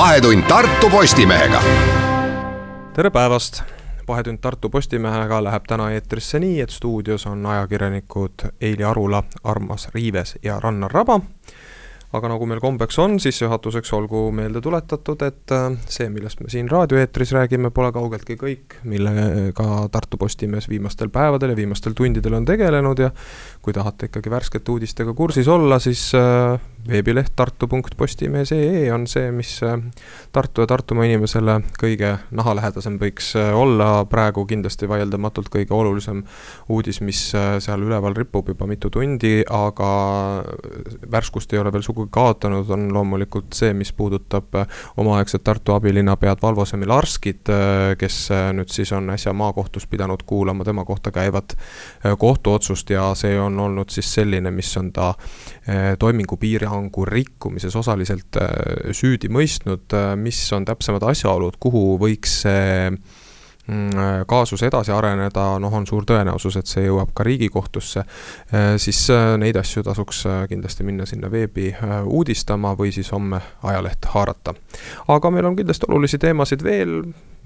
Vahetund Tartu Postimehega. tere päevast vahetund Tartu Postimehega läheb täna eetrisse nii, et stuudios on ajakirjanikud Eili Arula, Armas Riives ja Rannar Raba aga nagu meil kombeks on, sissejuhatuseks olgu meelde tuletatud, et äh, see, millest me siin raadioeetris räägime, pole kaugeltki kõik, millega Tartu Postimees viimastel päevadel ja viimastel tundidel on tegelenud ja kui tahate ikkagi värskete uudistega kursis olla, siis äh, veebileht tartu.postimees.ee on see, mis äh, Tartu ja Tartumaa inimesele kõige nahalähedasem võiks olla, praegu kindlasti vaieldamatult kõige olulisem uudis, mis seal üleval ripub juba mitu tundi, aga värskust ei ole veel sugugi kaotanud, on loomulikult see, mis puudutab äh, omaaegset Tartu abilinnapead Valvo Semilarskit, äh, kes äh, nüüd siis on äsja maakohtus pidanud kuulama tema kohta käivat kohtuotsust ja see on olnud siis selline, mis on ta toimingupiirangu rikkumises osaliselt süüdi mõistnud, mis on täpsemad asjaolud, kuhu võiks see Mm, kaasus edasi areneda, noh, on suur tõenäosus, et see jõuab ka Riigikohtusse, siis neid asju tasuks kindlasti minna sinna veebi uudistama või siis homme ajaleht haarata. aga meil on kindlasti olulisi teemasid veel,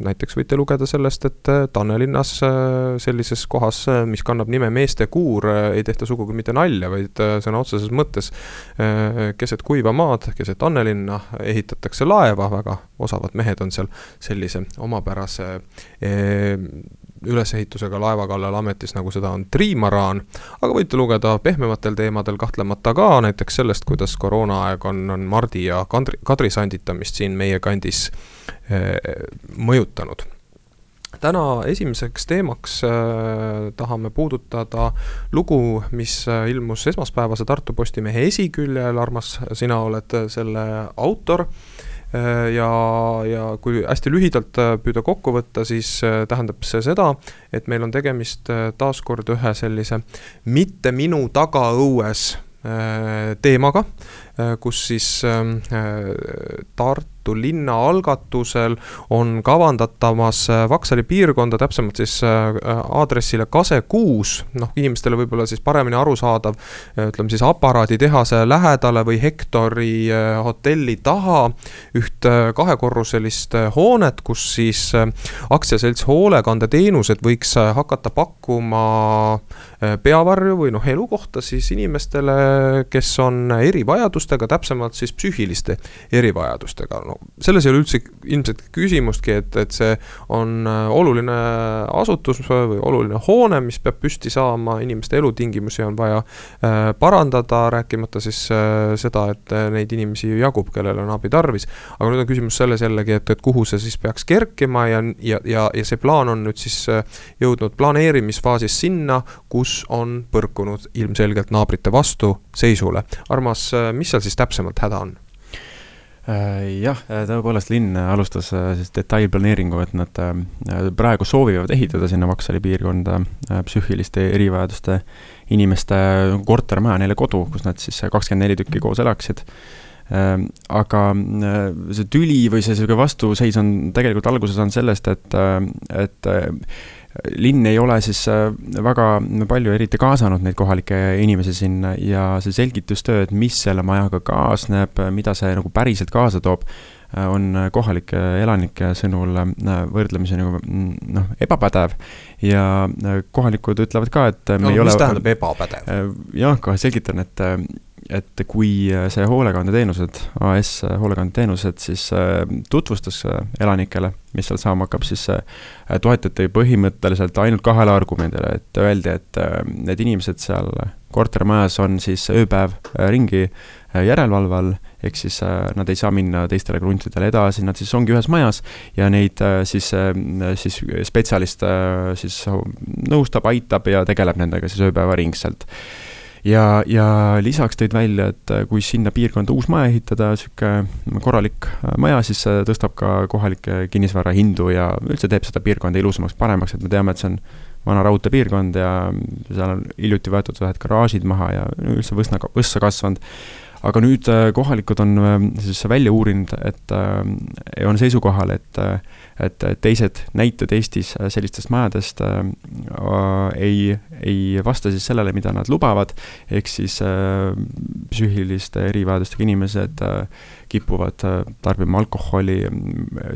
näiteks võite lugeda sellest, et äh, Tannelinnas äh, sellises kohas, äh, mis kannab nime Meeste Kuur, ei tehta sugugi mitte nalja, vaid sõna otseses mõttes keset kuiva maad, keset Tannelinna ehitatakse laeva, väga osavad mehed on seal sellise omapärase ülesehitusega laeva kallal ametis, nagu seda on triimaraan, aga võite lugeda pehmematel teemadel kahtlemata ka, näiteks sellest, kuidas koroonaaeg on, on Mardi ja Kadri, Kadri sanditamist siin meie kandis Eh, mõjutanud täna esimeseks teemaks äh, tahame puudutada lugu, mis äh, ilmus esmaspäevase Tartu Postimehe esiküljel, Armas, sina oled selle autor äh,. Ja, ja kui hästi lühidalt äh, püüda kokku võtta, siis äh, tähendab see seda, et meil on tegemist äh, taaskord ühe sellise mitte minu tagaõues teemaga, kus siis ähm, Tartu Tartu linna algatusel on kavandatamas äh, Vaksali piirkonda, täpsemalt siis äh, aadressile Kase kuus, noh, inimestele võib-olla siis paremini arusaadav, äh, ütleme siis aparaaditehase lähedale või Hektori hotelli taha üht kahekorruselist hoonet, kus siis aktsiaselts Hoolekandeteenused võiks hakata pakkuma peavarju või noh, elukohta siis inimestele, kes on erivajadustega, täpsemalt siis psüühiliste erivajadustega. No selles ei ole üldse ilmselt küsimustki, et, et see on äh, oluline asutus või oluline hoone, mis peab püsti saama, inimeste elutingimusi on vaja äh, parandada, rääkimata siis äh, seda, et neid inimesi jagub, kellel on abi tarvis. aga nüüd on küsimus selles jällegi, et, et kuhu see siis peaks kerkima ja, ja, ja, ja see plaan on nüüd siis jõudnud planeerimisfaasis sinna, kus on põrkunud ilmselgelt naabrite vastuseisule. Armas, mis seal siis täpsemalt häda on? Äh, jah, äh, tõepoolest linn alustas äh, siis detailplaneeringu, et nad praegu soovivad ehitada sinna Vaksali piirkonda psüühiliste erivajaduste inimeste kortermaja, neile kodu, kus nad siis kakskümmend neli tükki koos elaksid. aga see tüli või see sihuke vastuseis on tegelikult alguse saanud sellest, et, et linn ei ole siis äh, väga palju eriti kaasanud neid kohalikke inimesi sinna ja see selgitustöö, et mis selle majaga kaasneb, mida see nagu päriselt kaasa toob, äh, on kohalike elanike sõnul äh, võrdlemisi nagu mm, noh, ebapädev. ja kohalikud ütlevad ka, et no, me ei ole. mis tähendab ebapädev? jah, kohe selgitan, et et kui see hoolekandeteenused, AS hoolekandeteenused siis äh, tutvustas äh, elanikele, mis seal saama hakkab, siis äh, toetati põhimõtteliselt ainult kahele argumendile, et öeldi, et need inimesed seal kortermajas on siis ööpäev ringi järelevalve all, ehk siis nad ei saa minna teistele kruntidele edasi, nad siis ongi ühes majas ja neid siis, siis spetsialist siis nõustab, aitab ja tegeleb nendega siis ööpäevaringselt ja, ja lisaks tõid välja, et äh, kui sinna piirkonda uus maja ehitada, sihuke korralik äh, maja, siis see tõstab ka kohalikke kinnisvara hindu ja üldse teeb seda piirkonda ilusamaks, paremaks, et me teame, et see on vana raudteepiirkond ja seal on hiljuti võetud ühed garaažid maha ja üldse võsna, võssa kasvanud aga nüüd kohalikud on siis välja uurinud, et on seisukohal, et et teised näited Eestis sellistest majadest ei, ei vasta siis sellele, mida nad lubavad, ehk siis psüühiliste erivajadustega inimesed kipuvad tarbima alkoholi,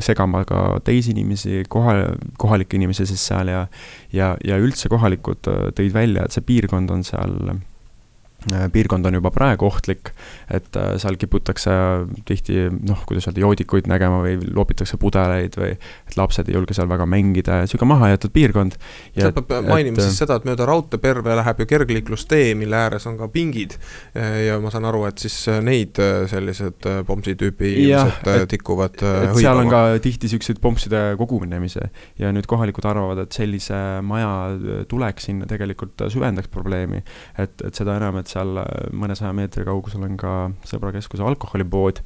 segama ka teisi inimesi, koha, kohalikke inimesi siis seal ja ja, ja üldse kohalikud tõid välja, et see piirkond on seal Äh, piirkond on juba praegu ohtlik, et äh, seal kiputakse tihti noh, kuidas öelda, joodikuid nägema või loobitakse pudeleid või et lapsed ei julge seal väga mängida ja niisugune mahajäetud piirkond. sealt peab mainima siis seda, et mööda raudteeperve läheb ju kergliiklustee, mille ääres on ka pingid ja ma saan aru, et siis neid sellised pomsi tüüpi inimesed tikuvad et hõivama. seal on ka tihti niisuguseid pompside kogunemise ja nüüd kohalikud arvavad, et sellise maja tulek sinna tegelikult süvendaks probleemi, et, et seda enam, et et seal äh, mõnesaja meetri kaugusel on ka sõbrakeskuse alkoholipood.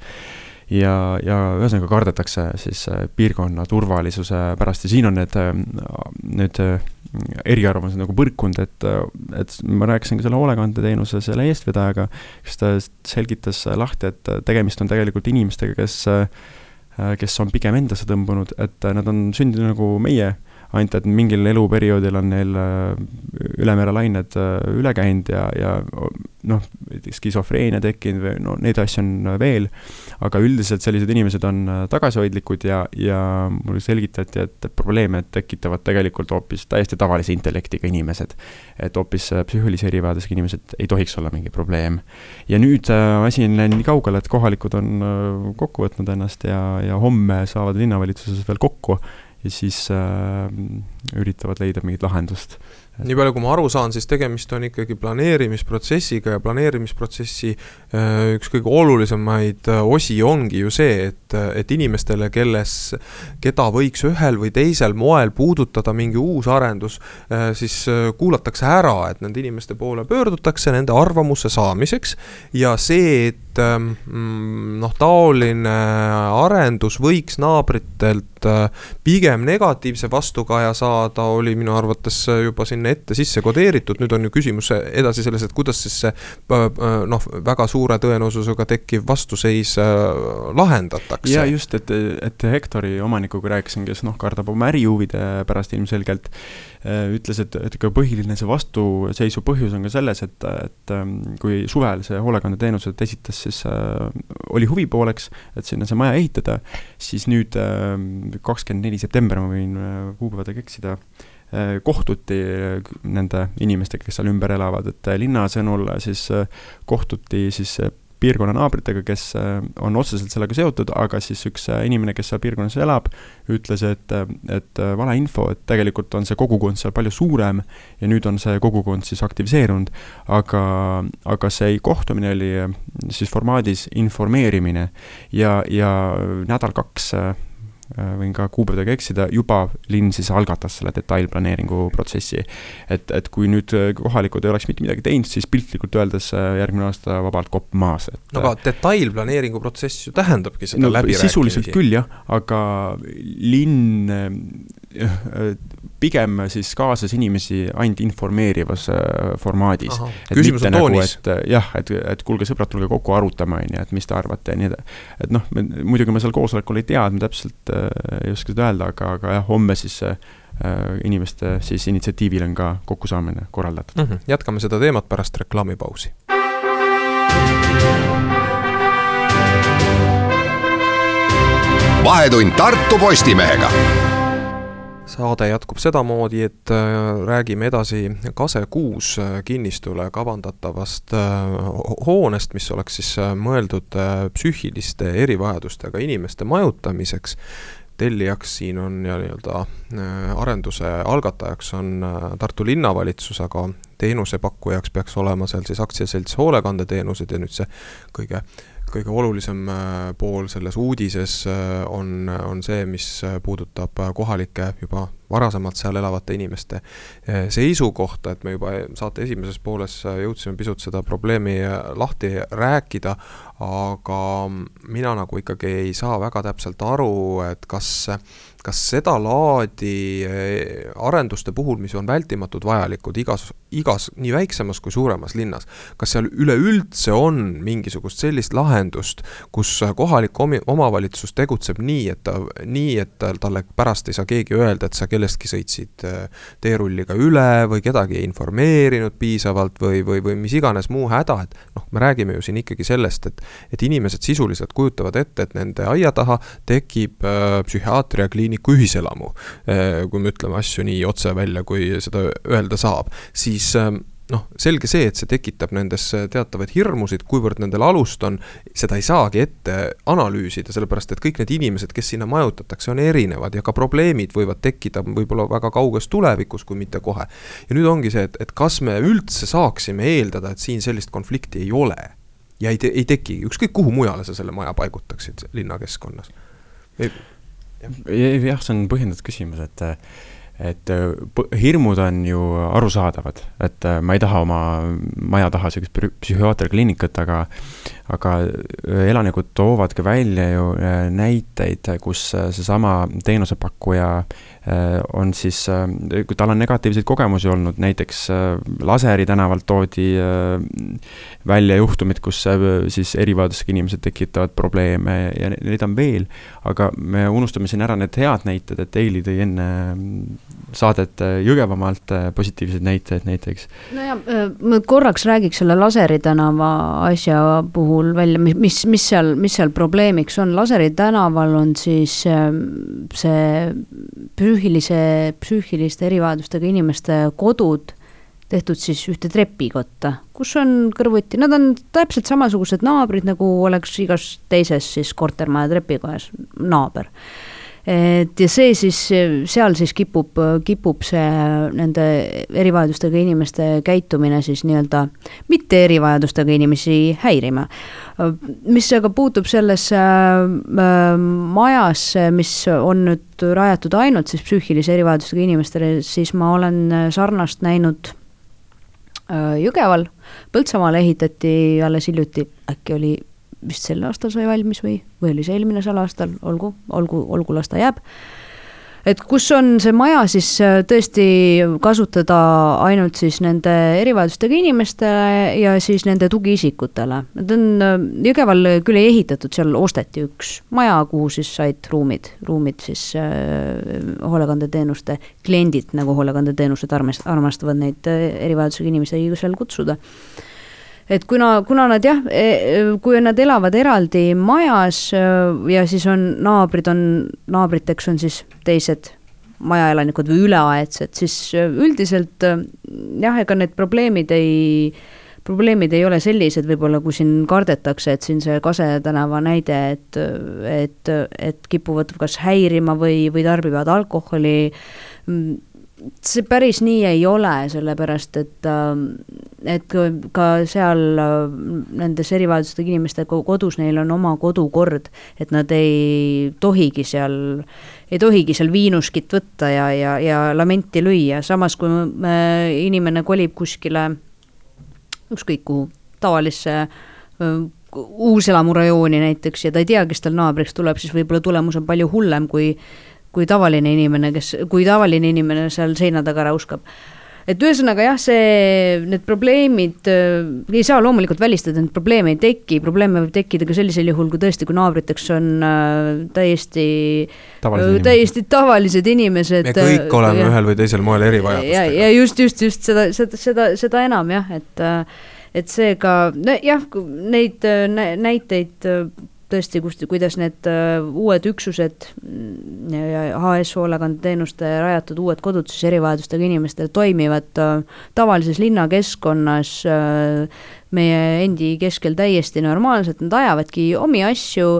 Ja, ja ühesõnaga kardetakse siis äh, piirkonna turvalisuse pärast. Ja siin on need, äh, need eriarvamused nagu põrkunud, et, et ma rääkisin ka selle hoolekandeteenuse selle eestvedajaga, kes ta selgitas lahti, et tegemist on tegelikult inimestega, kes, kes on pigem endasse tõmbunud, et nad on sündinud nagu meie ainult et mingil eluperioodil on neil äh, ülemerelained äh, üle käinud ja, ja noh, skisofreenia tekkinud või no neid asju on veel, aga üldiselt sellised inimesed on äh, tagasihoidlikud ja, ja mulle selgitati, et probleeme tekitavad tegelikult hoopis täiesti tavalise intellektiga inimesed. et hoopis psüühilise erivajadusega inimesed ei tohiks olla mingi probleem. ja nüüd asi on läinud nii kaugele, et kohalikud on kokku võtnud ennast ja, ja homme saavad linnavalitsuses veel kokku ja siis äh, üritavad leida mingit lahendust. Nii palju, kui ma aru saan, siis tegemist on ikkagi planeerimisprotsessiga ja planeerimisprotsessi äh, üks kõige olulisemaid äh, osi ongi ju see, et, et inimestele, kelles, keda võiks ühel või teisel moel puudutada mingi uus arendus, äh, siis kuulatakse ära, et nende inimeste poole pöördutakse nende arvamuse saamiseks. Ja see, et ähm, mm, noh, taoline arendus võiks naabritelt pigem negatiivse vastukaja saada, oli minu arvates juba siin sinna ette sisse kodeeritud, nüüd on ju küsimus edasi selles, et kuidas siis see noh, väga suure tõenäosusega tekkiv vastuseis äh, lahendatakse. ja just, et, et Hektori omanikuga rääkisin, kes noh, kardab oma ärihuvide pärast ilmselgelt, äh, ütles, et, et ka põhiline see vastuseisu põhjus on ka selles, et, et ähm, kui suvel see hoolekandeteenused esitas, siis äh, oli huvi pooleks, et sinna see maja ehitada, siis nüüd ähm, kakskümmend neli september, ma võin kuupäevadega eksida äh,, Äh, kohtuti äh, nende inimestega, kes seal ümber elavad, et äh, linna sõnul siis kohtuti siis piirkonna naabritega, kes on otseselt sellega seotud, aga siis üks inimene, kes seal piirkonnas elab, ütles, et, et valeinfo, et tegelikult on see kogukond seal palju suurem ja nüüd on see kogukond siis aktiviseerunud, aga, aga see kohtumine oli siis formaadis informeerimine ja, ja nädal-kaks Äh, võin ka kuupäevadega eksida, juba linn siis algatas selle detailplaneeringu protsessi. et, et kui nüüd äh, kohalikud ei oleks mitte midagi teinud, siis piltlikult öeldes äh, järgmine aasta vabalt kopp maas, et no aga detailplaneeringu protsess ju tähendabki seda no, läbirääkimisi. sisuliselt küll jah, aga linn pigem siis kaasas inimesi ainult informeerivas formaadis. et mitte nagu, et jah, et, et kuulge, sõbrad, tulge kokku arutama, on ju, et mis te arvate ja nii edasi. et noh, muidugi me seal koosolekul ei teadnud täpselt ei oska seda öelda, aga, aga jah, homme siis äh, inimeste siis initsiatiivil on ka kokkusaamine korraldatud mm. -hmm. jätkame seda teemat pärast reklaamipausi. vahetund Tartu Postimehega saade jätkub sedamoodi, et äh, räägime edasi Kase kuus äh, kinnistule kavandatavast hoonest, mis oleks siis mõeldud psüühiliste erivajadustega inimeste majutamiseks. Tellijaks siin on ja nii-öelda äh, arenduse algatajaks on äh, Tartu linnavalitsus, aga teenusepakkujaks peaks olema seal siis aktsiaselts Hoolekandeteenused ja nüüd see kõige, kõige olulisem äh, pool selles uudises on, on see, mis puudutab kohalikke juba varasemalt seal elavate inimeste seisukohta, et me juba saate esimeses pooles jõudsime pisut seda probleemi lahti rääkida, aga mina nagu ikkagi ei saa väga täpselt aru, et kas kas sedalaadi eh, arenduste puhul, mis on vältimatud vajalikud igas, igas nii väiksemas kui suuremas linnas, kas seal üleüldse on mingisugust sellist lahendust, kus kohalik omavalitsus tegutseb nii, et ta, nii, et talle pärast ei saa keegi öelda, et sa kellestki sõitsid eh, teerulliga üle või kedagi ei informeerinud piisavalt või, või, või mis iganes muu häda, et noh, me räägime ju siin ikkagi sellest, et et inimesed sisuliselt kujutavad ette, et nende aia taha tekib äh, psühhiaatriakliinik, kliiniku ühiselamu, eh, kui me ütleme asju nii otse välja, kui seda öelda saab, siis eh, noh, selge see, et see tekitab nendes teatavaid hirmusid, kuivõrd nendel alust on, seda ei saagi ette analüüsida, sellepärast et kõik need inimesed, kes sinna majutatakse, on erinevad ja ka probleemid võivad tekkida võib-olla väga kauges tulevikus, kui mitte kohe. ja nüüd ongi see, et, et kas me üldse saaksime eeldada, et siin sellist konflikti ei ole ja ei te,, ei teki, ükskõik kuhu mujale sa selle maja paigutaksid linnakeskkonnas. Jah, see on põhjendatud küsimus, et et hirmud on ju arusaadavad, et ma ei taha oma maja taha sihukest psühhiaatriakliinikat, aga aga elanikud toovad ka välja ju näiteid, kus seesama teenusepakkuja Äh, on siis, äh, kui tal on negatiivseid kogemusi olnud, näiteks äh, Laseri tänavalt toodi välja juhtumid, kus siis erivajadusega inimesed tekitavad probleeme ja neid on veel, aga me unustame siin ära need head näited, et Eili tõi enne saadet Jõgevamaalt positiivseid näiteid näiteks. nojah, ma korraks räägiks selle Laseri tänava asja puhul välja, mis, mis seal, mis seal probleemiks on, Laseri tänaval on siis see psüühilise, psüühiliste erivajadustega inimeste kodud tehtud siis ühte trepikotta, kus on kõrvuti, nad on täpselt samasugused naabrid, nagu oleks igas teises siis kortermaja trepikojas naaber et ja see siis, seal siis kipub, kipub see nende erivajadustega inimeste käitumine siis nii-öelda mitte erivajadustega inimesi häirima. mis aga puutub sellesse äh, majasse, mis on nüüd rajatud ainult siis psüühilise erivajadustega inimestele, siis ma olen sarnast näinud äh, Jõgeval, Põltsamaal ehitati alles hiljuti, äkki oli vist sel aastal sai valmis või, või oli see eelmine sel aastal, olgu, olgu, olgu, las ta jääb. et kus on see maja siis äh, tõesti kasutada ainult siis nende erivajadustega inimestele ja siis nende tugiisikutele. Need on, äh, Jõgeval küll ei ehitatud, seal osteti üks maja, kuhu siis said ruumid, ruumid siis äh, hoolekandeteenuste kliendid, nagu hoolekandeteenused armastavad neid äh, erivajadusega inimesi seal kutsuda et kuna, kuna nad jah, e, kui nad elavad eraldi majas e, ja siis on naabrid on, naabriteks on siis teised majaelanikud või üleaedsed, siis e, üldiselt jah, ega need probleemid ei, probleemid ei ole sellised võib-olla, kui siin kardetakse, et siin see Kase tänava näide, et, et, et kipuvad kas häirima või, või tarbivad alkoholi see päris nii ei ole, sellepärast et, ähm, et ka seal äh, nendes erivajadustega inimeste kodus, neil on oma kodukord, et nad ei tohigi seal, ei tohigi seal viinuskit võtta ja, ja, ja lamenti lüüa, samas kui inimene kolib kuskile ükskõik kuhu, tavalisse äh, uuselamurajooni näiteks ja ta ei tea, kes tal naabriks tuleb, siis võib-olla tulemus on palju hullem, kui kui tavaline inimene, kes, kui tavaline inimene seal seina taga räuskab et ühesõnaga jah, see, need probleemid äh,, ei saa loomulikult välistada, et probleeme ei teki, probleeme võib tekkida ka sellisel juhul, kui tõesti, kui naabriteks on äh, täiesti, äh, täiesti tavalised inimesed. me kõik äh, oleme ja, ühel või teisel moel erivajadustega. ja just, just, just seda, seda, seda, seda enam jah, et äh, et seega jah, neid äh, näiteid tõesti, kust, kuidas need äh, uued üksused mm, HS hoolekandeteenuste rajatud uued kodud siis erivajadustega inimestele toimivad äh, tavalises linnakeskkonnas äh, meie endi keskel täiesti normaalselt, nad ajavadki omi asju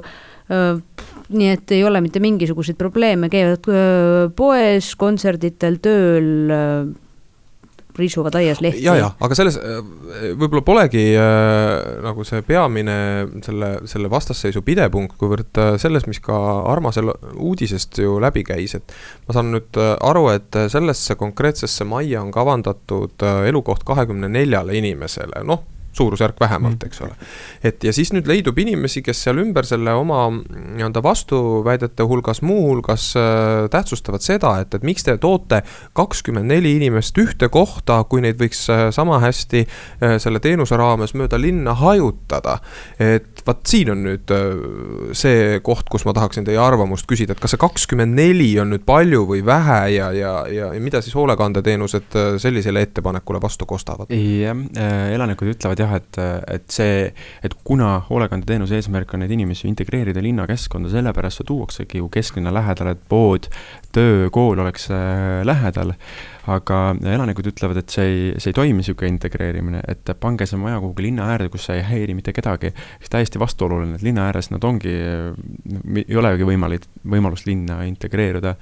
nii et ei ole mitte mingisuguseid probleeme, käivad poes, kontserditel, tööl, risuvad aias lehti. ja, ja, aga selles võib-olla polegi äh, nagu see peamine selle, selle vastasseisu pidepunkt, kuivõrd äh, selles, mis ka Armasel uudisest ju läbi käis, et ma saan nüüd äh, aru, et sellesse konkreetsesse majja on kavandatud äh, elukoht kahekümne neljale inimesele, noh suurusjärk vähemalt, mm. eks ole. et ja siis nüüd leidub inimesi, kes seal ümber selle oma nii-öelda vastuväidete hulgas muuhulgas äh, tähtsustavad seda, et, et miks te toote kakskümmend neli inimest ühte kohta, kui neid võiks äh, sama hästi äh, selle teenuse raames mööda linna hajutada. et vaat siin on nüüd äh, see koht, kus ma tahaksin teie arvamust küsida, et kas see kakskümmend neli on nüüd palju või vähe ja, ja, ja, ja mida siis hoolekandeteenused äh, sellisele ettepanekule vastu kostavad? jah, äh, elanikud ütlevad jah, et, et see, et kuna hoolekandeteenuse eesmärk on neid inimesi integreerida linnakeskkonda, sellepärast see tuuaksegi ju kesklinna lähedale, et pood, töö, kool oleks äh, lähedal. Aga elanikud ütlevad, et see ei, see ei toimi, niisugune integreerimine, et pange see maja kuhugi linna äärde, kus see ei häiri mitte kedagi. täiesti vastuoluline, et linna ääres nad ongi, ei olegi võimalik, võimalust linna integreeruda.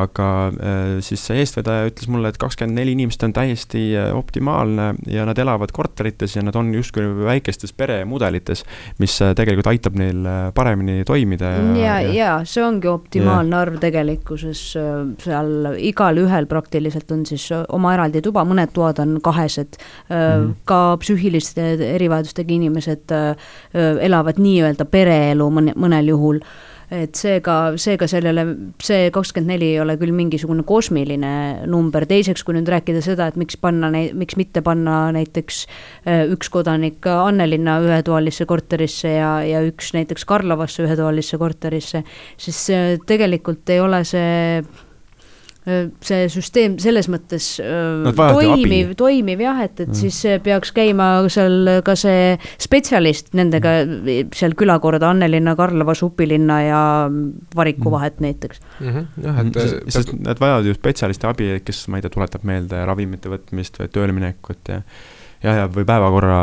aga äh, siis see eestvedaja ütles mulle, et kakskümmend neli inimest on täiesti äh, optimaalne ja nad elavad korterites ja nad on justkui väikestes peremudelites, mis tegelikult aitab neil paremini toimida. ja, ja, ja, see ongi optimaalne ja. arv tegelikkuses kus äh, seal igalühel praktiliselt on siis äh, oma eraldi tuba, mõned toad on kahesed mm. ka psüühiliste erivajadustega inimesed elavad nii-öelda pereelu mõne, mõnel juhul et seega, seega sellele, see kakskümmend neli ei ole küll mingisugune kosmiline number, teiseks, kui nüüd rääkida seda, et miks panna neid, miks mitte panna näiteks üks kodanik Annelinna ühetoalisse korterisse ja, ja üks näiteks Karlovasse ühetoalisse korterisse, siis tegelikult ei ole see see süsteem selles mõttes toimiv, toimiv jah, et, et mm. siis peaks käima seal ka see spetsialist nendega seal külakorda Annelinna, Karlova, Supilinna ja Variku mm. vahet näiteks mm. -hmm, jah, et sest, sest nad vajavad ju spetsialisti abi, kes, ma ei tea, tuletab meelde ravimite võtmist või tööle minekut ja ja, ja või päevakorra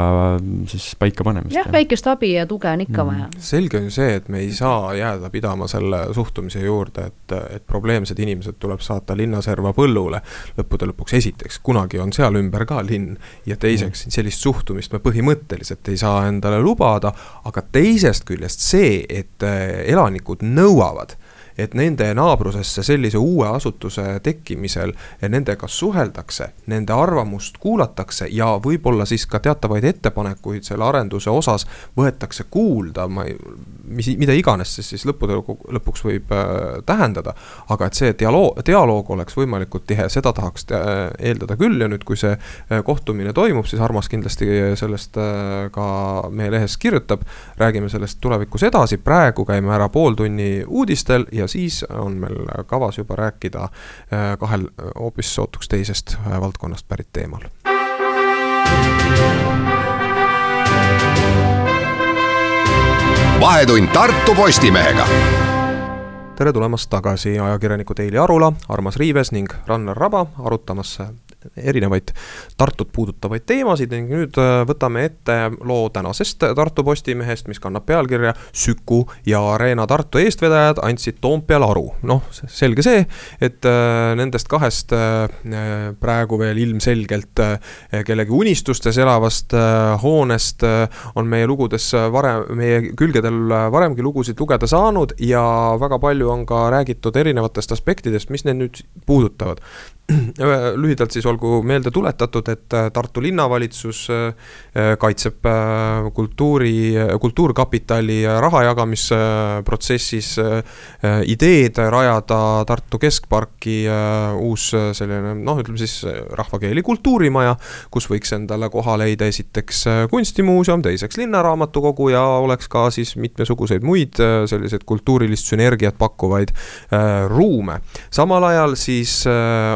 siis paika panemist. jah, väikest abi ja tuge on ikka mm. vaja. selge on ju see, et me ei saa jääda pidama selle suhtumise juurde, et, et probleemsed inimesed tuleb saata linnaserva põllule. lõppude lõpuks esiteks, kunagi on seal ümber ka linn ja teiseks mm. sellist suhtumist me põhimõtteliselt ei saa endale lubada, aga teisest küljest see, et eh, elanikud nõuavad et nende naabrusesse sellise uue asutuse tekkimisel nendega suheldakse, nende arvamust kuulatakse ja võib-olla siis ka teatavaid ettepanekuid selle arenduse osas võetakse kuulda, ma ei, mis, mida iganes see siis lõppude lõpuks võib äh, tähendada. aga et see dialoog, dialoog oleks võimalikult tihe, seda tahaks eeldada küll ja nüüd, kui see äh, kohtumine toimub, siis Armas kindlasti sellest äh, ka meie lehes kirjutab. räägime sellest tulevikus edasi, praegu käime ära pooltunni uudistel ja siis on meil kavas juba rääkida äh, kahel hoopis sootuks teisest äh, valdkonnast pärit teemal. vahetund Tartu Postimehega tere tulemast tagasi, ajakirjanikud Eili Arula, Armas Riives ning Rannar Raba arutamas erinevaid Tartut puudutavaid teemasid ning nüüd äh, võtame ette loo tänasest Tartu Postimehest, mis kannab pealkirja Süku ja Arena Tartu eestvedajad andsid Toompeal aru. noh, selge see, et äh, nendest kahest äh, praegu veel ilmselgelt kellegi unistustes elavast hoonest on meie lugudes varem, meie külgedel varemgi lugusid lugeda saanud ja väga palju on ka räägitud erinevatest aspektidest, mis need nüüd puudutavad lühidalt siis olgu meelde tuletatud, et äh, Tartu linnavalitsus äh, äh, kaitseb kultuuri, kultuurkapitali raha jagamisprotsessis ideed rajada Tartu keskparki uus selline noh, ütleme siis rahvakeeli kultuurimaja, kus võiks endale koha leida esiteks kunstimuuseum, teiseks linnaraamatukogu ja oleks ka siis mitmesuguseid muid selliseid kultuurilist sünergiat pakkuvaid ruume. samal ajal siis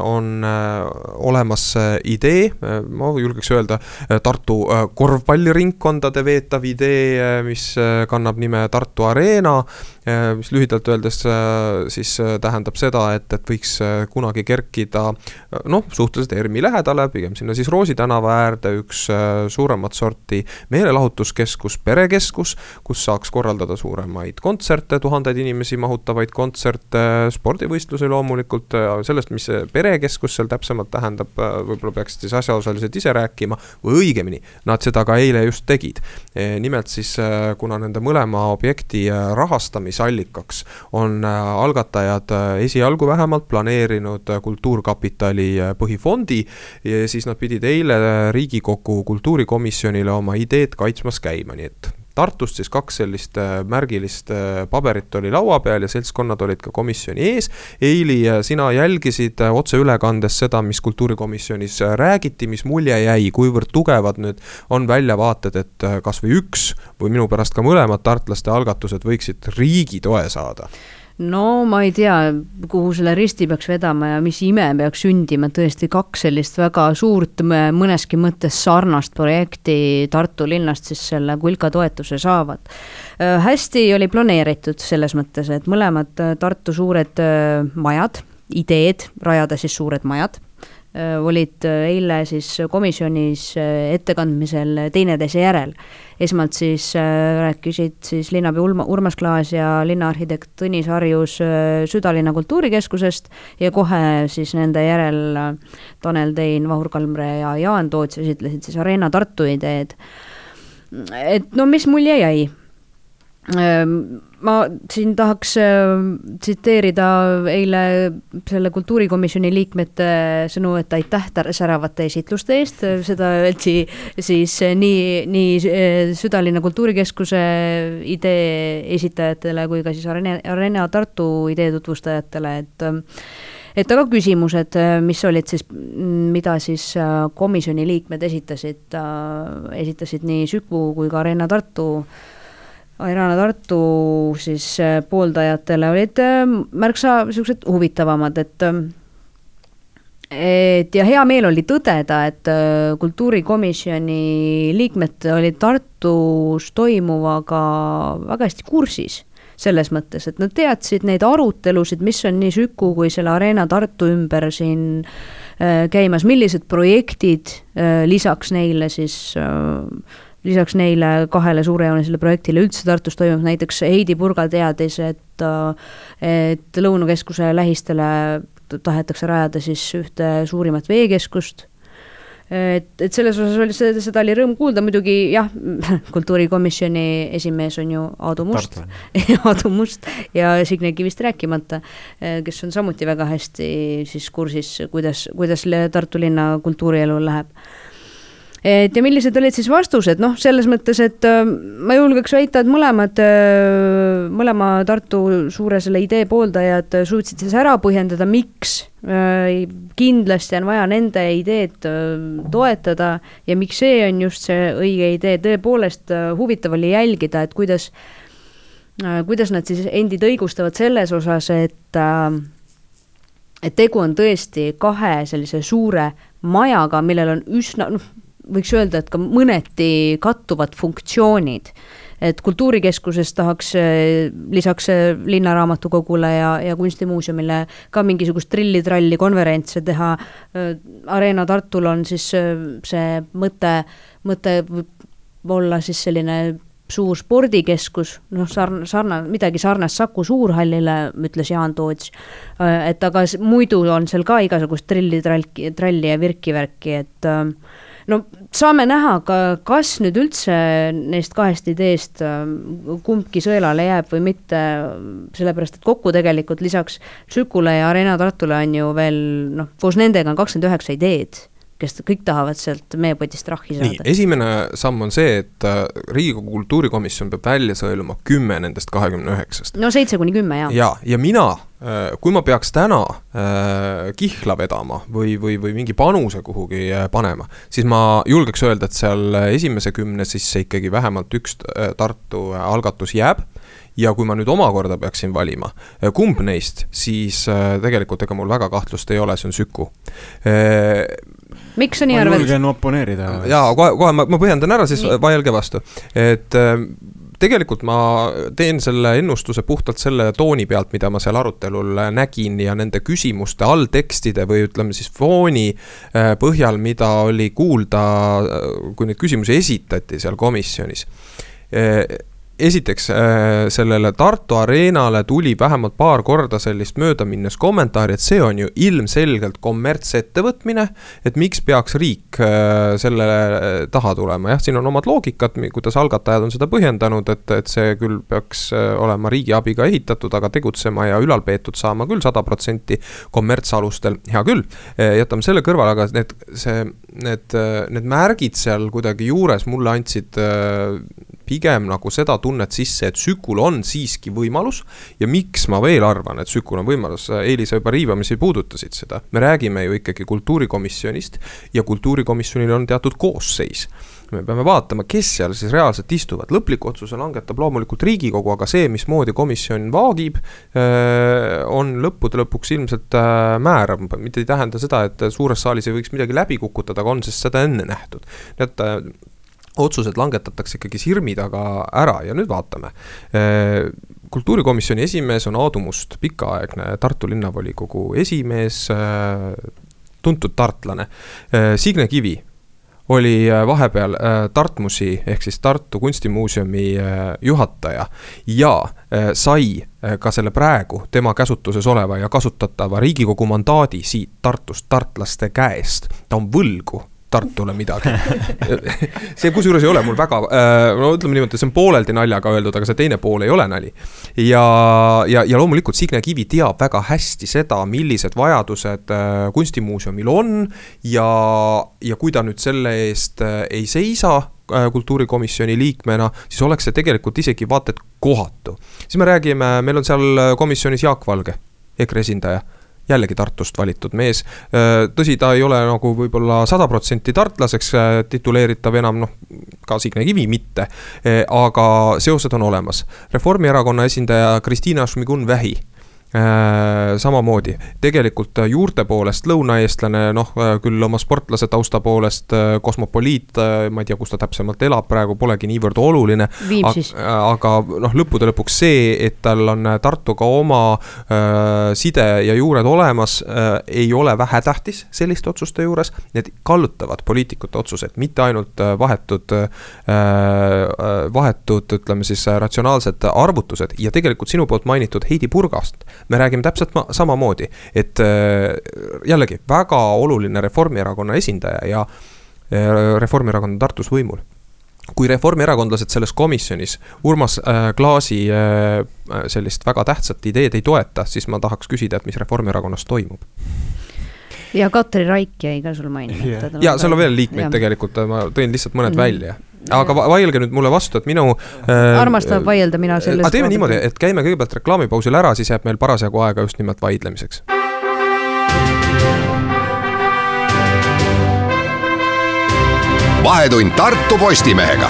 on on äh, olemas äh, idee, äh, ma julgeks öelda, Tartu korvpalliringkondade veetav idee, mis kannab nime Tartu Arena mis lühidalt öeldes siis äh, tähendab seda, et, et võiks kunagi kerkida noh, suhteliselt ERMi lähedale, pigem sinna siis Roosi tänava äärde üks suuremat sorti meelelahutuskeskus, perekeskus, kus saaks korraldada suuremaid kontserte, tuhandeid inimesi mahutavaid kontserte, spordivõistlusi loomulikult, sellest, mis see pere veekeskus seal täpsemalt tähendab, võib-olla peaksid siis asjaosalised ise rääkima. või õigemini, nad seda ka eile just tegid. nimelt siis, kuna nende mõlema objekti rahastamisallikaks on algatajad esialgu vähemalt planeerinud Kultuurkapitali põhifondi, siis nad pidid eile Riigikogu kultuurikomisjonile oma ideed kaitsmas käima, nii et Tartust siis kaks sellist äh, märgilist äh, paberit oli laua peal ja seltskonnad olid ka komisjoni ees. Eili, äh, sina jälgisid otseülekandes seda, mis kultuurikomisjonis räägiti, mis mulje jäi, kuivõrd tugevad nüüd on väljavaated, et kasvõi üks või minu pärast ka mõlemad tartlaste algatused võiksid riigi toe saada no ma ei tea, kuhu selle risti peaks vedama ja mis ime peaks sündima, tõesti kaks sellist väga suurt, mõneski mõttes sarnast projekti Tartu linnast siis selle kulka toetuse saavad. Hästi oli planeeritud selles mõttes, et mõlemad äh, Tartu suured äh, majad, ideed rajada siis suured majad olid äh, eile siis komisjonis äh, ettekandmisel teineteise järel. esmalt siis rääkisid siis linnapea Ulma, Urmas Klaas ja linnaarhitekt Tõnis Harjus südalinna kultuurikeskusest ja kohe siis nende järel Tanel Tein, Vahur Kalmre ja Jaan Toots esitlesid siis Arena Tartu ideed. et no mis mulje jäi? Ma siin tahaks tsiteerida eile selle kultuurikomisjoni liikmete sõnu, et aitäh säravate esitluste eest, seda öeldi siis nii, nii Südalinna Kultuurikeskuse idee esitajatele kui ka siis Arena, Arena Tartu idee tutvustajatele, et et aga küsimused, mis olid siis, mida siis komisjoni liikmed esitasid, esitasid nii Süku kui ka Arena Tartu Airana Tartu siis äh, pooldajatele olid äh, märksa niisugused huvitavamad, et äh, et ja hea meel oli tõdeda, et kultuurikomisjoni liikmed olid Tartus toimuvaga väga hästi kursis selles mõttes, et nad teadsid neid arutelusid, mis on nii Süku kui selle Arena Tartu ümber siin käimas, millised projektid lisaks neile siis lisaks neile kahele suurejoonelisele projektile üldse Tartus toimub, näiteks Heidi Purga teadis, et et Lõunakeskuse lähistele tahetakse rajada siis ühte suurimat veekeskust, et, et selles osas oli, seda, seda oli rõõm kuulda, muidugi jah, kultuurikomisjoni esimees on ju Aadu Must, Aadu Must ja Signe Kivist rääkimata, kes on samuti väga hästi siis kursis, kuidas, kuidas Tartu linna kultuurielul läheb et ja millised olid siis vastused, noh, selles mõttes, et äh, ma julgeks väita, et mõlemad, äh, mõlema Tartu suure selle idee pooldajad suutsid siis ära põhjendada, miks äh, kindlasti on vaja nende ideed toetada ja miks see on just see õige idee, tõepoolest huvitav oli jälgida, et kuidas, kuidas nad siis endid õigustavad selles osas, et et tegu on tõesti kahe sellise suure majaga, millel on üsna, noh, võiks öelda, et ka mõneti kattuvad funktsioonid. et kultuurikeskuses tahaks eh, lisaks eh, Linnaraamatukogule ja, ja Kunstimuuseumile ka mingisugust trilli-tralli konverentse teha. Eh, Arena Tartul on siis see mõte, mõte olla siis selline suur spordikeskus, noh, sarn-, sarnane, midagi sarnast Saku Suurhallile, ütles Jaan Toots. et aga muidu on seal ka igasugust trilli-tralli, tralli ja virki-värki, et äh, no saame näha ka, kas nüüd üldse neist kahest ideest ähm, kumbki sõelale jääb või mitte, sellepärast et kokku tegelikult lisaks Sükule ja Arena Tartule on ju veel noh, koos nendega on kakskümmend üheksa ideed kes kõik tahavad sealt meepotist rahhi saada. esimene samm on see, et äh, Riigikogu kultuurikomisjon peab välja sõeluma kümme nendest kahekümne üheksast. no seitse kuni kümme, jaa. ja, ja mina, äh, kui ma peaks täna äh, kihla vedama või, või, või mingi panuse kuhugi panema, siis ma julgeks öelda, et seal esimese kümne sisse ikkagi vähemalt üks Tartu algatus jääb ja kui ma nüüd omakorda peaksin valima, kumb neist, siis tegelikult ega mul väga kahtlust ei ole, see on Süku miks sa nii arvad? ma julgen oponeerida. jaa, kohe, kohe ma, ma põhjendan ära, siis vaielge vastu, et ähm, tegelikult ma teen selle ennustuse puhtalt selle tooni pealt, mida ma seal arutelul nägin ja nende küsimuste alltekstide või ütleme siis fooni äh, põhjal, mida oli kuulda, äh, kui neid küsimusi esitati seal komisjonis. Äh, esiteks sellele Tartu Areenale tuli vähemalt paar korda sellist möödaminnes kommentaari, et see on ju ilmselgelt kommertsettevõtmine. et miks peaks riik selle taha tulema, jah, siin on omad loogikad, kuidas algatajad on seda põhjendanud, et, et see küll peaks olema riigi abiga ehitatud, aga tegutsema ja ülal peetud saama küll sada protsenti kommertsalustel, hea küll. jätame selle kõrvale, aga need, see, need, need märgid seal kuidagi juures mulle andsid pigem nagu seda tunnet sisse, et Sükul on siiski võimalus. ja miks ma veel arvan, et Sükul on võimalus, Eelisa juba riivamisi puudutasid seda, me räägime ju ikkagi kultuurikomisjonist ja kultuurikomisjonil on teatud koosseis me peame vaatama, kes seal siis reaalselt istuvad, lõpliku otsuse langetab loomulikult Riigikogu, aga see, mismoodi komisjon vaagib, on lõppude lõpuks ilmselt määrav, mitte ei tähenda seda, et suures saalis ei võiks midagi läbi kukutada, aga on siis seda enne nähtud. nii et otsused langetatakse ikkagi sirmi taga ära ja nüüd vaatame. Äh, kultuurikomisjoni esimees on Aadu Must, pikaaegne Tartu linnavolikogu esimees, äh, tuntud tartlane. Äh, Signe Kivi oli vahepeal Tartmusi ehk siis Tartu Kunstimuuseumi juhataja ja sai ka selle praegu tema käsutuses oleva ja kasutatava riigikogu mandaadi siit Tartust tartlaste käest. ta on võlgu Tartule midagi see kusjuures ei ole mul väga, äh, no ütleme niimoodi, see on pooleldi naljaga öeldud, aga see teine pool ei ole nali. ja, ja, ja loomulikult Signe Kivi teab väga hästi seda, millised vajadused äh, kunstimuuseumil on. ja, ja kui ta nüüd selle eest äh, ei seisa kultuurikomisjoni liikmena, siis oleks see tegelikult isegi vaata et kohatu. siis me räägime, meil on seal komisjonis Jaak Valge, EKRE esindaja jällegi Tartust valitud mees. Äh, tõsi, ta ei ole nagu võib-olla sada protsenti tartlaseks äh, tituleeritav enam, noh, ka Signe Kivi mitte. Äh, aga seosed on olemas. Reformierakonna esindaja Kristiina Šmigun-Vähi Äh, samamoodi, tegelikult äh, juurte poolest lõunaeestlane, noh äh, küll oma sportlase tausta poolest kosmopoliit, ma ei tea, kus ta täpsemalt elab praegu, polegi niivõrd oluline. aga noh, lõppude lõpuks see, et tal on Tartuga oma äh, side ja juured olemas äh,, ei ole vähetähtis selliste otsuste juures. Need kallutavad poliitikute otsused, mitte ainult vahetud äh,, vahetud, ütleme siis ratsionaalsed arvutused ja tegelikult sinu poolt mainitud Heidi Purgast me räägime täpselt samamoodi, et äh, jällegi väga oluline Reformierakonna esindaja ja äh, Reformierakond on Tartus võimul kui reformierakondlased selles komisjonis Urmas äh, Klaasi sellist väga tähtsat ideed ei toeta, siis ma tahaks küsida, et mis Reformierakonnas toimub ja Katri Raik jäi ka sul mainimata. ja seal on veel liikmeid ja. tegelikult, ma tõin lihtsalt mõned mm välja aga vaielge nüüd mulle vastu, et minu äh,. armastab vaielda, mina sellest. aga teeme niimoodi, et käime kõigepealt reklaamipausil ära, siis jääb meil parasjagu aega just nimelt vaidlemiseks. vahetund Tartu Postimehega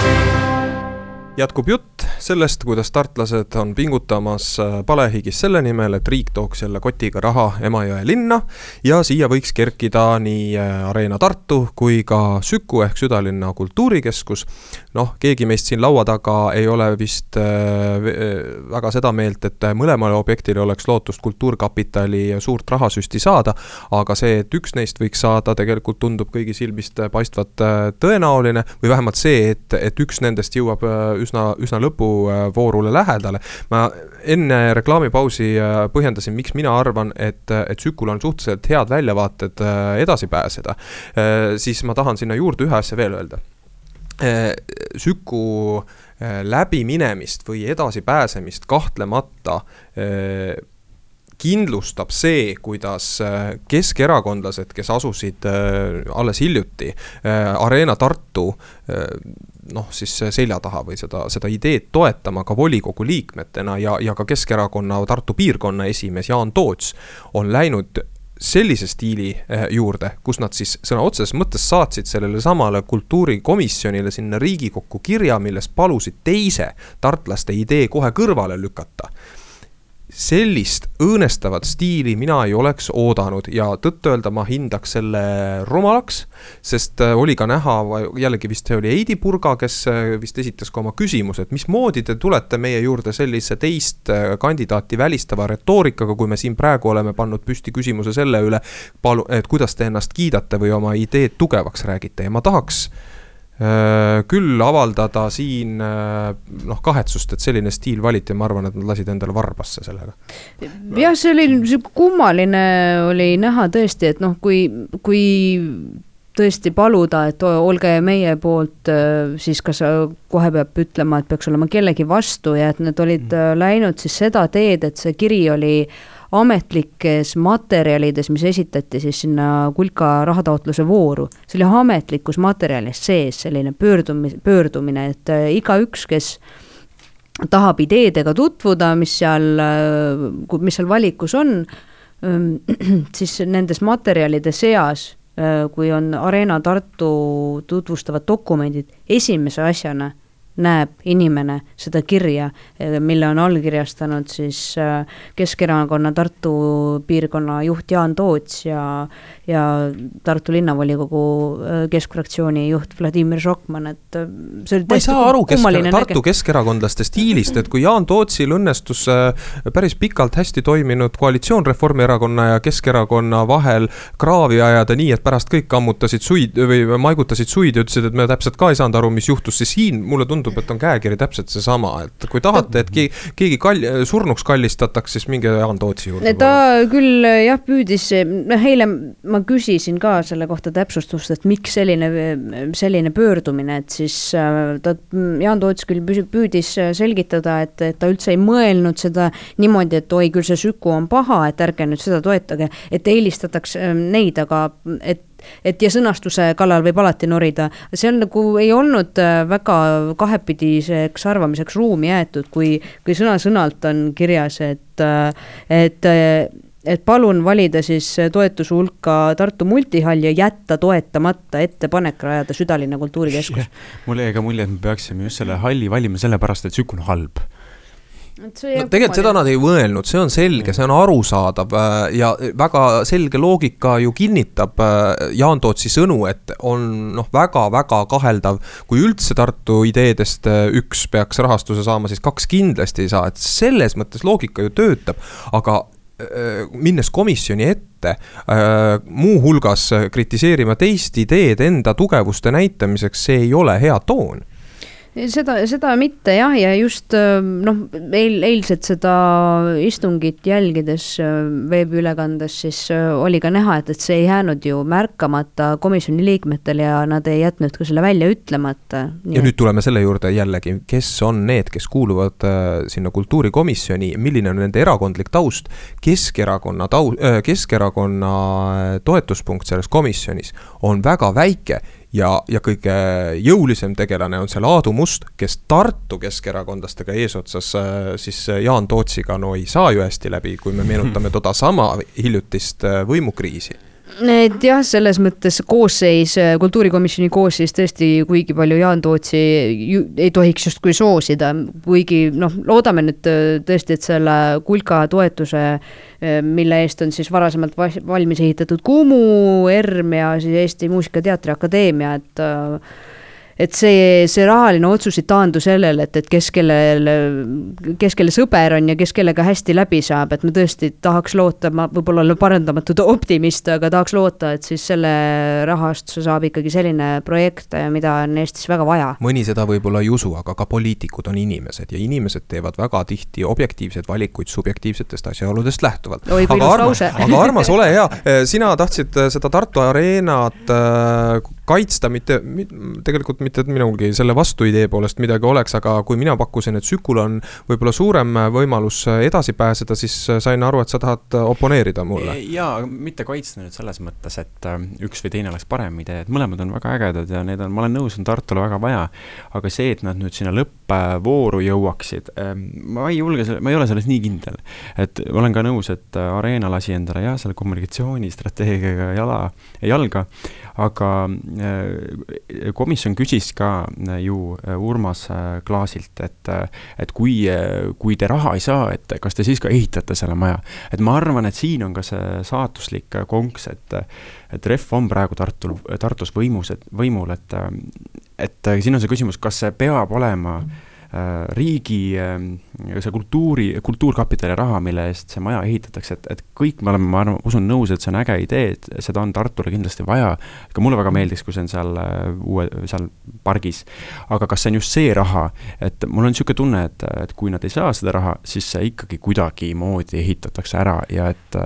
jätkub jutt sellest, kuidas tartlased on pingutamas äh, palehigis selle nimel, et riik tooks jälle kotiga raha Emajõe linna ja siia võiks kerkida nii äh, Arena Tartu kui ka Süku ehk südalinna kultuurikeskus. noh, keegi meist siin laua taga ei ole vist äh, väga seda meelt, et mõlemale objektile oleks lootust Kultuurkapitali suurt rahasüsti saada, aga see, et üks neist võiks saada, tegelikult tundub kõigi silmist paistvat tõenäoline või vähemalt see, et, et üks nendest jõuab üsna, üsna lõpuvoorule lähedale. ma enne reklaamipausi äh, põhjendasin, miks mina arvan, et, et Sükul on suhteliselt head väljavaated äh, edasi pääseda. Äh, siis ma tahan sinna juurde ühe asja veel öelda. Süku läbiminemist või edasipääsemist kahtlemata kindlustab see, kuidas keskerakondlased, kes asusid alles hiljuti Arena Tartu noh, siis selja taha või seda, seda ideed toetama ka volikogu liikmetena ja, ja ka Keskerakonna Tartu piirkonna esimees Jaan Toots on läinud sellise stiili eh, juurde, kus nad siis sõna otseses mõttes saatsid sellele samale kultuurikomisjonile sinna Riigikokku kirja, milles palusid teise tartlaste idee kohe kõrvale lükata sellist õõnestavat stiili mina ei oleks oodanud ja tõtt-öelda ma hindaks selle rumalaks. sest äh, oli ka näha, jällegi vist see oli Heidi Purga, kes äh, vist esitas ka oma küsimuse, et mismoodi te tulete meie juurde sellise teist äh, kandidaati välistava retoorikaga, kui me siin praegu oleme pannud püsti küsimuse selle üle. palu-, et kuidas te ennast kiidate või oma ideed tugevaks räägite ja ma tahaks küll avaldada siin äh, noh, kahetsust, et selline stiil valiti ma arvan, et nad lasid endale varbasse sellega. jah, see oli sihuke kummaline oli näha tõesti, et noh, kui, kui tõesti paluda, et olge meie poolt, äh, siis kas kohe peab ütlema, et peaks olema kellegi vastu ja et nad olid mm. läinud siis seda teed, et see kiri oli äh, ametlikes materjalides, mis esitati siis sinna kulka rahataotluse vooru, see oli ametlikus materjalis sees selline pöördumis, pöördumine, et äh, igaüks, kes tahab ideedega tutvuda, mis seal, äh, mis seal valikus on, ähm, siis nendes materjalide seas, äh, kui on Arena Tartu tutvustavad dokumendid, esimese asjana näeb inimene seda kirja, mille on allkirjastanud siis äh, Keskerakonna Tartu piirkonna juht Jaan Toots ja, ja Tartu linnavolikogu äh, keskfraktsiooni juht Vladimir Šokman, et äh, see oli ma ei saa aru kesk, Tartu keskerakondlaste stiilist, et kui Jaan Tootsil õnnestus päris pikalt hästi toiminud koalitsioon Reformierakonna ja Keskerakonna vahel kraavi ajada nii, et pärast kõik ammutasid suid või maigutasid suid ja ütlesid, et me täpselt ka ei saanud aru, mis juhtus, siis siin mulle tundub, tundub, et on käekiri täpselt seesama, et kui tahate, et keegi, keegi kall-, surnuks kallistatakse, siis minge Jaan Tootsi juurde. ta küll jah, püüdis, noh eile ma küsisin ka selle kohta täpsustust, et miks selline, selline pöördumine, et siis äh, ta, Jaan Toots küll püüdis selgitada, et, et ta üldse ei mõelnud seda niimoodi, et oi, küll see Süku on paha, et ärge nüüd seda toetage, et eelistatakse äh, neid, aga et et ja sõnastuse kallal võib alati norida, see on nagu ei olnud äh, väga kahepidiseks arvamiseks ruumi jäetud, kui, kui sõna-sõnalt on kirjas, et, äh, et äh, et palun valida siis toetuse hulka Tartu multihall ja jätta toetamata ettepanek rajada südalinna kultuurikeskus. mul jäi ka mulje, et me peaksime just selle halli valima sellepärast, et Süku on halb no tegelikult seda nad ei mõelnud, see on selge, see on arusaadav äh, ja väga selge loogika ju kinnitab äh, Jaan Tootsi sõnu, et on noh, väga-väga kaheldav, kui üldse Tartu ideedest äh, üks peaks rahastuse saama, siis kaks kindlasti ei saa, et selles mõttes loogika ju töötab, aga minnes komisjoni ette, muuhulgas kritiseerima teist ideed enda tugevuste näitamiseks, see ei ole hea toon seda, seda mitte jah, ja just noh, eil, eilset seda istungit jälgides veebiülekandes, siis oli ka näha, et, et see ei jäänud ju märkamata komisjoni liikmetel ja nad ei jätnud ka selle välja ütlemata. ja nüüd tuleme selle juurde jällegi, kes on need, kes kuuluvad äh, sinna kultuurikomisjoni, milline on nende erakondlik taust. Keskerakonna tau-, Keskerakonna toetuspunkt selles komisjonis on väga väike ja, ja kõige jõulisem tegelane on seal Aadu Must, kes Tartu keskerakondlastega eesotsas äh, siis äh, Jaan Tootsiga no ei saa ju hästi läbi, kui me meenutame toda sama hiljutist äh, võimukriisi et jah, selles mõttes koosseis, kultuurikomisjoni koosseis tõesti kuigi palju Jaan Tootsi ei tohiks justkui soosida, kuigi noh, loodame nüüd tõesti, et selle kulka toetuse, mille eest on siis varasemalt valmis ehitatud Kumu, ERM ja siis Eesti Muusika- ja Teatriakadeemia, et et see, see rahaline otsus ei taandu sellele, et, et kes kellel, kes kelle sõber on ja kes kellega hästi läbi saab, et ma tõesti tahaks loota, ma võib-olla olen parandamatud optimist, aga tahaks loota, et siis selle rahastuse saab ikkagi selline projekt, mida on Eestis väga vaja. mõni seda võib-olla ei usu, aga ka poliitikud on inimesed ja inimesed teevad väga tihti objektiivseid valikuid subjektiivsetest asjaoludest lähtuvalt. aga armas, aga armas, ole hea, sina tahtsid seda Tartu Areenat äh, kaitsta, mitte, tegelikult mitte, minulgi selle vastu idee poolest midagi oleks, aga kui mina pakkusin, et Sükul on võib-olla suurem võimalus edasi pääseda, siis sain aru, et sa tahad oponeerida mulle. jaa, mitte kaitsta nüüd selles mõttes, et äh, üks või teine oleks parem idee, et mõlemad on väga ägedad ja need on, ma olen nõus, on Tartule väga vaja. aga see, et nad nüüd sinna lõppvooru jõuaksid, ähm, ma ei julge, ma ei ole selles nii kindel. et olen ka nõus, et Arena lasi endale jah, selle kommunikatsioonistrateegiaga jala, jalga, aga Äh, komisjon küsis ka äh, ju äh, Urmas Klaasilt, et, et kui, kui te raha ei saa, et kas te siis ka ehitate selle maja. et ma arvan, et siin on ka see saatuslik konks, et, et Ref on praegu Tartul, Tartus võimus, et võimul, et, et siin on see küsimus, kas see peab olema äh, riigi äh, see kultuuri, kultuurkapitali raha, mille eest see maja ehitatakse, et, et kõik me oleme, ma arvan, usun nõus, et see on äge idee, et seda on Tartule kindlasti vaja. ka mulle väga meeldiks, kui see on seal äh, uue, seal pargis. aga kas see on just see raha, et mul on niisugune tunne, et, et kui nad ei saa seda raha, siis see ikkagi kuidagimoodi ehitatakse ära ja et,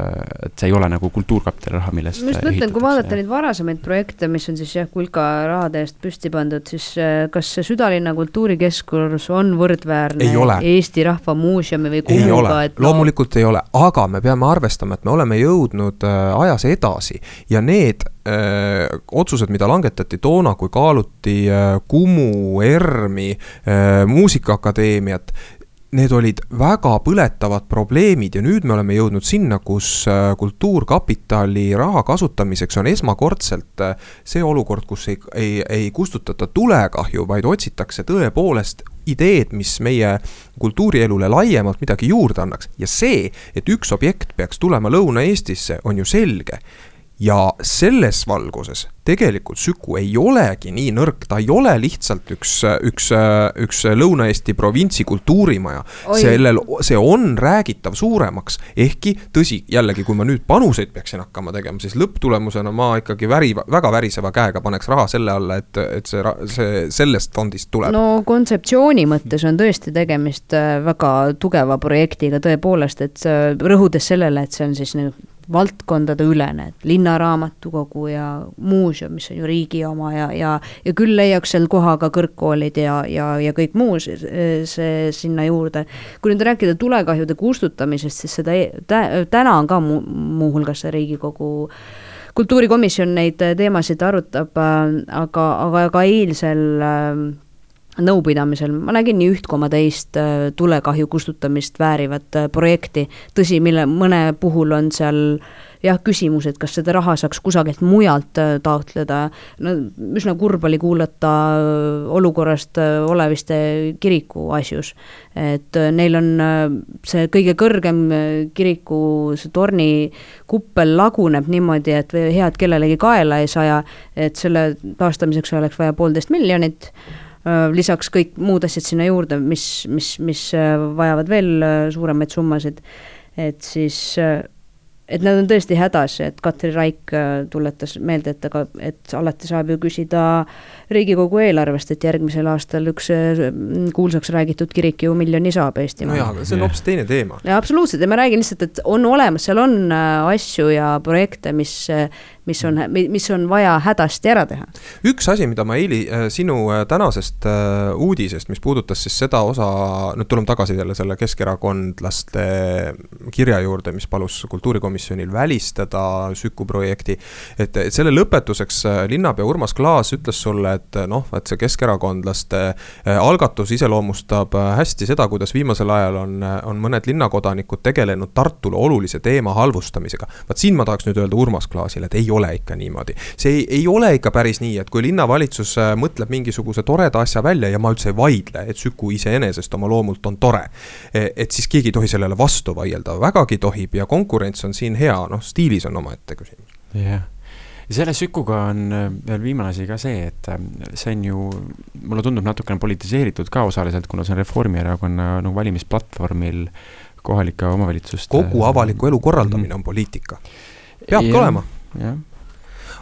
et see ei ole nagu kultuurkapitali raha, millest ma just mõtlen, kui vaadata neid varasemaid projekte, mis on siis jah, kulka rahade eest püsti pandud, siis äh, kas see südalinna kultuurikeskus on võrdväärne Eesti Rahva Muuseumi või Kuhuga, et no... loomulikult ei ole, aga me peame arvestama, et me oleme jõudnud äh, ajas edasi. Ja need öö, äh, otsused, mida langetati toona, kui kaaluti öö, Kumu, ERM-i, Muusikaakadeemiat, need olid väga põletavad probleemid ja nüüd me oleme jõudnud sinna, kus äh, Kultuurkapitali raha kasutamiseks on esmakordselt äh, see olukord, kus ei, ei, ei kustutata tulekahju, vaid otsitakse tõepoolest ideed, mis meie kultuurielule laiemalt midagi juurde annaks. ja see, et üks objekt peaks tulema Lõuna-Eestisse, on ju selge ja selles valguses tegelikult Süku ei olegi nii nõrk, ta ei ole lihtsalt üks, üks, üks Lõuna-Eesti provintsi kultuurimaja. sellel, see on räägitav suuremaks, ehkki tõsi, jällegi, kui ma nüüd panuseid peaksin hakkama tegema, siis lõpptulemusena ma ikkagi väri, väga väriseva käega paneks raha selle alla, et, et see, see sellest fondist tuleb. no kontseptsiooni mõttes on tõesti tegemist äh, väga tugeva projektiga tõepoolest, et äh, rõhudes sellele, et see on siis nagu valdkondade ülene, et linnaraamatukogu ja muuseum, mis on ju riigi oma ja, ja, ja küll leiaks seal koha ka kõrgkoolid ja, ja, ja kõik muu see, see sinna juurde. kui nüüd rääkida tulekahjude kustutamisest, siis seda e-, täna on ka mu, muuhulgas see Riigikogu kultuurikomisjon neid teemasid arutab, aga, aga ka eilsel nõupidamisel. Ma nägin nii üht koma teist äh, tulekahju kustutamist väärivat äh, projekti, tõsi, mille mõne puhul on seal jah, küsimus, et kas seda raha saaks kusagilt mujalt äh, taotleda, no üsna kurb oli kuulata olukorrast Oleviste kiriku asjus. et neil on see kõige kõrgem kiriku, see torni kuppel laguneb niimoodi, et head kellelegi kaela ei saja, et selle taastamiseks oleks vaja poolteist miljonit lisaks kõik muud asjad sinna juurde, mis, mis, mis äh, vajavad veel äh, suuremaid summasid, et siis et nad on tõesti hädas, et Katri Raik tuletas meelde, et aga, et alati saab ju küsida Riigikogu eelarvest, et järgmisel aastal üks kuulsaks räägitud kirik ju miljoni saab Eestimaal. no jaa, aga see on hoopis teine teema. jaa, absoluutselt ja ma räägin lihtsalt, et on olemas, seal on asju ja projekte, mis mis on, mis on vaja hädasti ära teha. üks asi, mida ma Eili äh, sinu äh, tänasest äh, uudisest, mis puudutas siis seda osa, nüüd tuleme tagasi jälle selle keskerakondlaste kirja juurde, mis palus kultuurikomisjonil välistada Süku projekti. et, et selle lõpetuseks linnapea Urmas Klaas ütles sulle, et noh, et see keskerakondlaste algatus iseloomustab hästi seda, kuidas viimasel ajal on, on mõned linnakodanikud tegelenud Tartule olulise teema halvustamisega. vaat siin ma tahaks nüüd öelda Urmas Klaasile, et ei ole ikka niimoodi. see ei, ei ole ikka päris nii, et kui linnavalitsus mõtleb mingisuguse toreda asja välja ja ma üldse ei vaidle, et Süku iseenesest oma loomult on tore. Et siis keegi ei tohi sellele vastu vaielda, vägagi tohib ja konkurents on siin hea, noh stiilis on omaette küsimus. jah yeah ja selle Sükuga on äh, veel viimane asi ka see, et äh, see on ju, mulle tundub natukene politiseeritud ka osaliselt, kuna see on Reformierakonna nagu valimisplatvormil kohalike omavalitsuste. kogu avaliku elu korraldamine mm. on poliitika, peabki olema. jah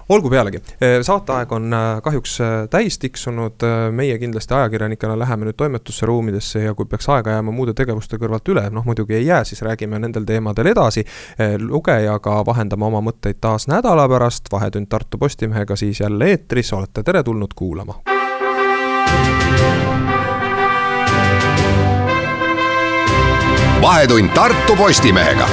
olgu pealegi, saateaeg on eh, kahjuks eh, täis tiksunud, meie kindlasti ajakirjanikena läheme nüüd toimetusse ruumidesse ja kui peaks aega jääma muude tegevuste kõrvalt üle, noh muidugi ei jää, siis räägime nendel teemadel edasi. lugejaga vahendame oma mõtteid taas nädala pärast, Vahetund Tartu Postimehega siis jälle eetris, olete teretulnud kuulama. vahetund Tartu Postimehega